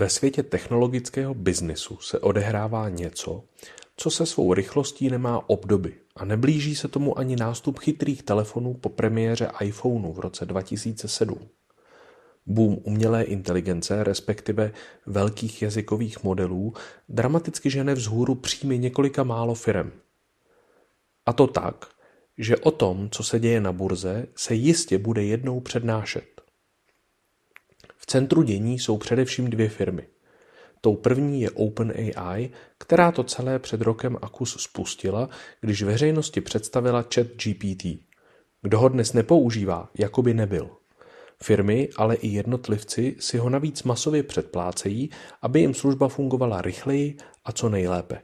Ve světě technologického biznisu se odehrává něco, co se svou rychlostí nemá obdoby a neblíží se tomu ani nástup chytrých telefonů po premiéře iPhoneu v roce 2007. Boom umělé inteligence, respektive velkých jazykových modelů, dramaticky žene vzhůru příjmy několika málo firem. A to tak, že o tom, co se děje na burze, se jistě bude jednou přednášet. Centru dění jsou především dvě firmy. Tou první je OpenAI, která to celé před rokem a kus spustila, když veřejnosti představila chat GPT. Kdo ho dnes nepoužívá, jako by nebyl. Firmy, ale i jednotlivci si ho navíc masově předplácejí, aby jim služba fungovala rychleji a co nejlépe.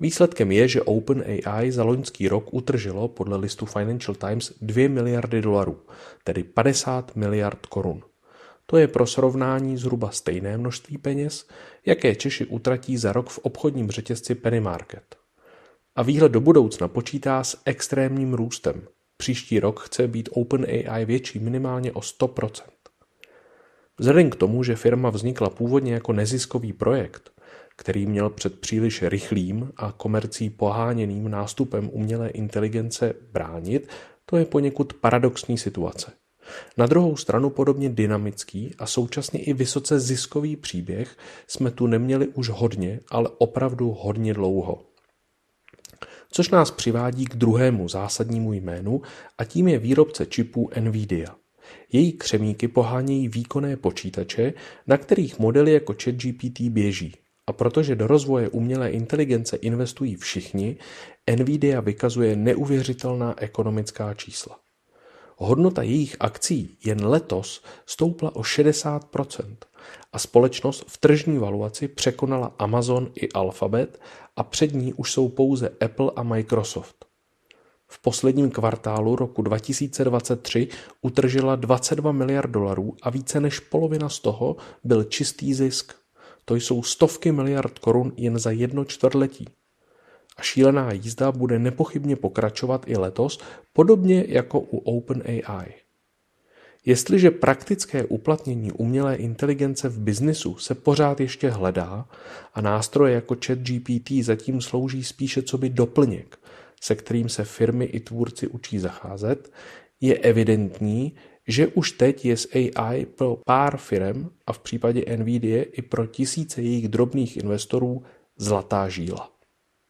Výsledkem je, že OpenAI za loňský rok utržilo podle listu Financial Times 2 miliardy dolarů, tedy 50 miliard korun. To je pro srovnání zhruba stejné množství peněz, jaké Češi utratí za rok v obchodním řetězci Penny Market. A výhled do budoucna počítá s extrémním růstem. Příští rok chce být OpenAI větší minimálně o 100%. Vzhledem k tomu, že firma vznikla původně jako neziskový projekt, který měl před příliš rychlým a komercí poháněným nástupem umělé inteligence bránit, to je poněkud paradoxní situace. Na druhou stranu podobně dynamický a současně i vysoce ziskový příběh jsme tu neměli už hodně, ale opravdu hodně dlouho. Což nás přivádí k druhému zásadnímu jménu a tím je výrobce čipů Nvidia. Její křemíky pohánějí výkonné počítače, na kterých modely jako ChatGPT běží. A protože do rozvoje umělé inteligence investují všichni, Nvidia vykazuje neuvěřitelná ekonomická čísla. Hodnota jejich akcí jen letos stoupla o 60% a společnost v tržní valuaci překonala Amazon i Alphabet a před ní už jsou pouze Apple a Microsoft. V posledním kvartálu roku 2023 utržila 22 miliard dolarů a více než polovina z toho byl čistý zisk. To jsou stovky miliard korun jen za jedno čtvrtletí. A šílená jízda bude nepochybně pokračovat i letos, podobně jako u OpenAI. Jestliže praktické uplatnění umělé inteligence v biznisu se pořád ještě hledá a nástroje jako ChatGPT zatím slouží spíše co by doplněk, se kterým se firmy i tvůrci učí zacházet, je evidentní, že už teď je s AI pro pár firm a v případě NVIDIA i pro tisíce jejich drobných investorů zlatá žíla.